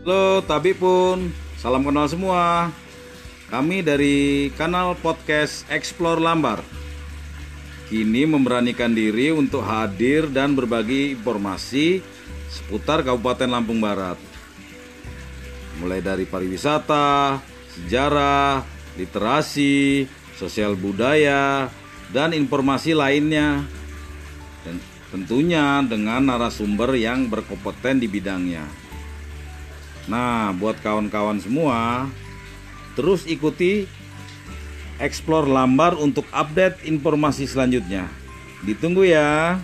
Halo Tabi pun, salam kenal semua. Kami dari kanal podcast Explore Lambar. Kini memberanikan diri untuk hadir dan berbagi informasi seputar Kabupaten Lampung Barat. Mulai dari pariwisata, sejarah, literasi, sosial budaya, dan informasi lainnya. Dan tentunya dengan narasumber yang berkompeten di bidangnya. Nah, buat kawan-kawan semua, terus ikuti Explore Lambar untuk update informasi selanjutnya. Ditunggu ya.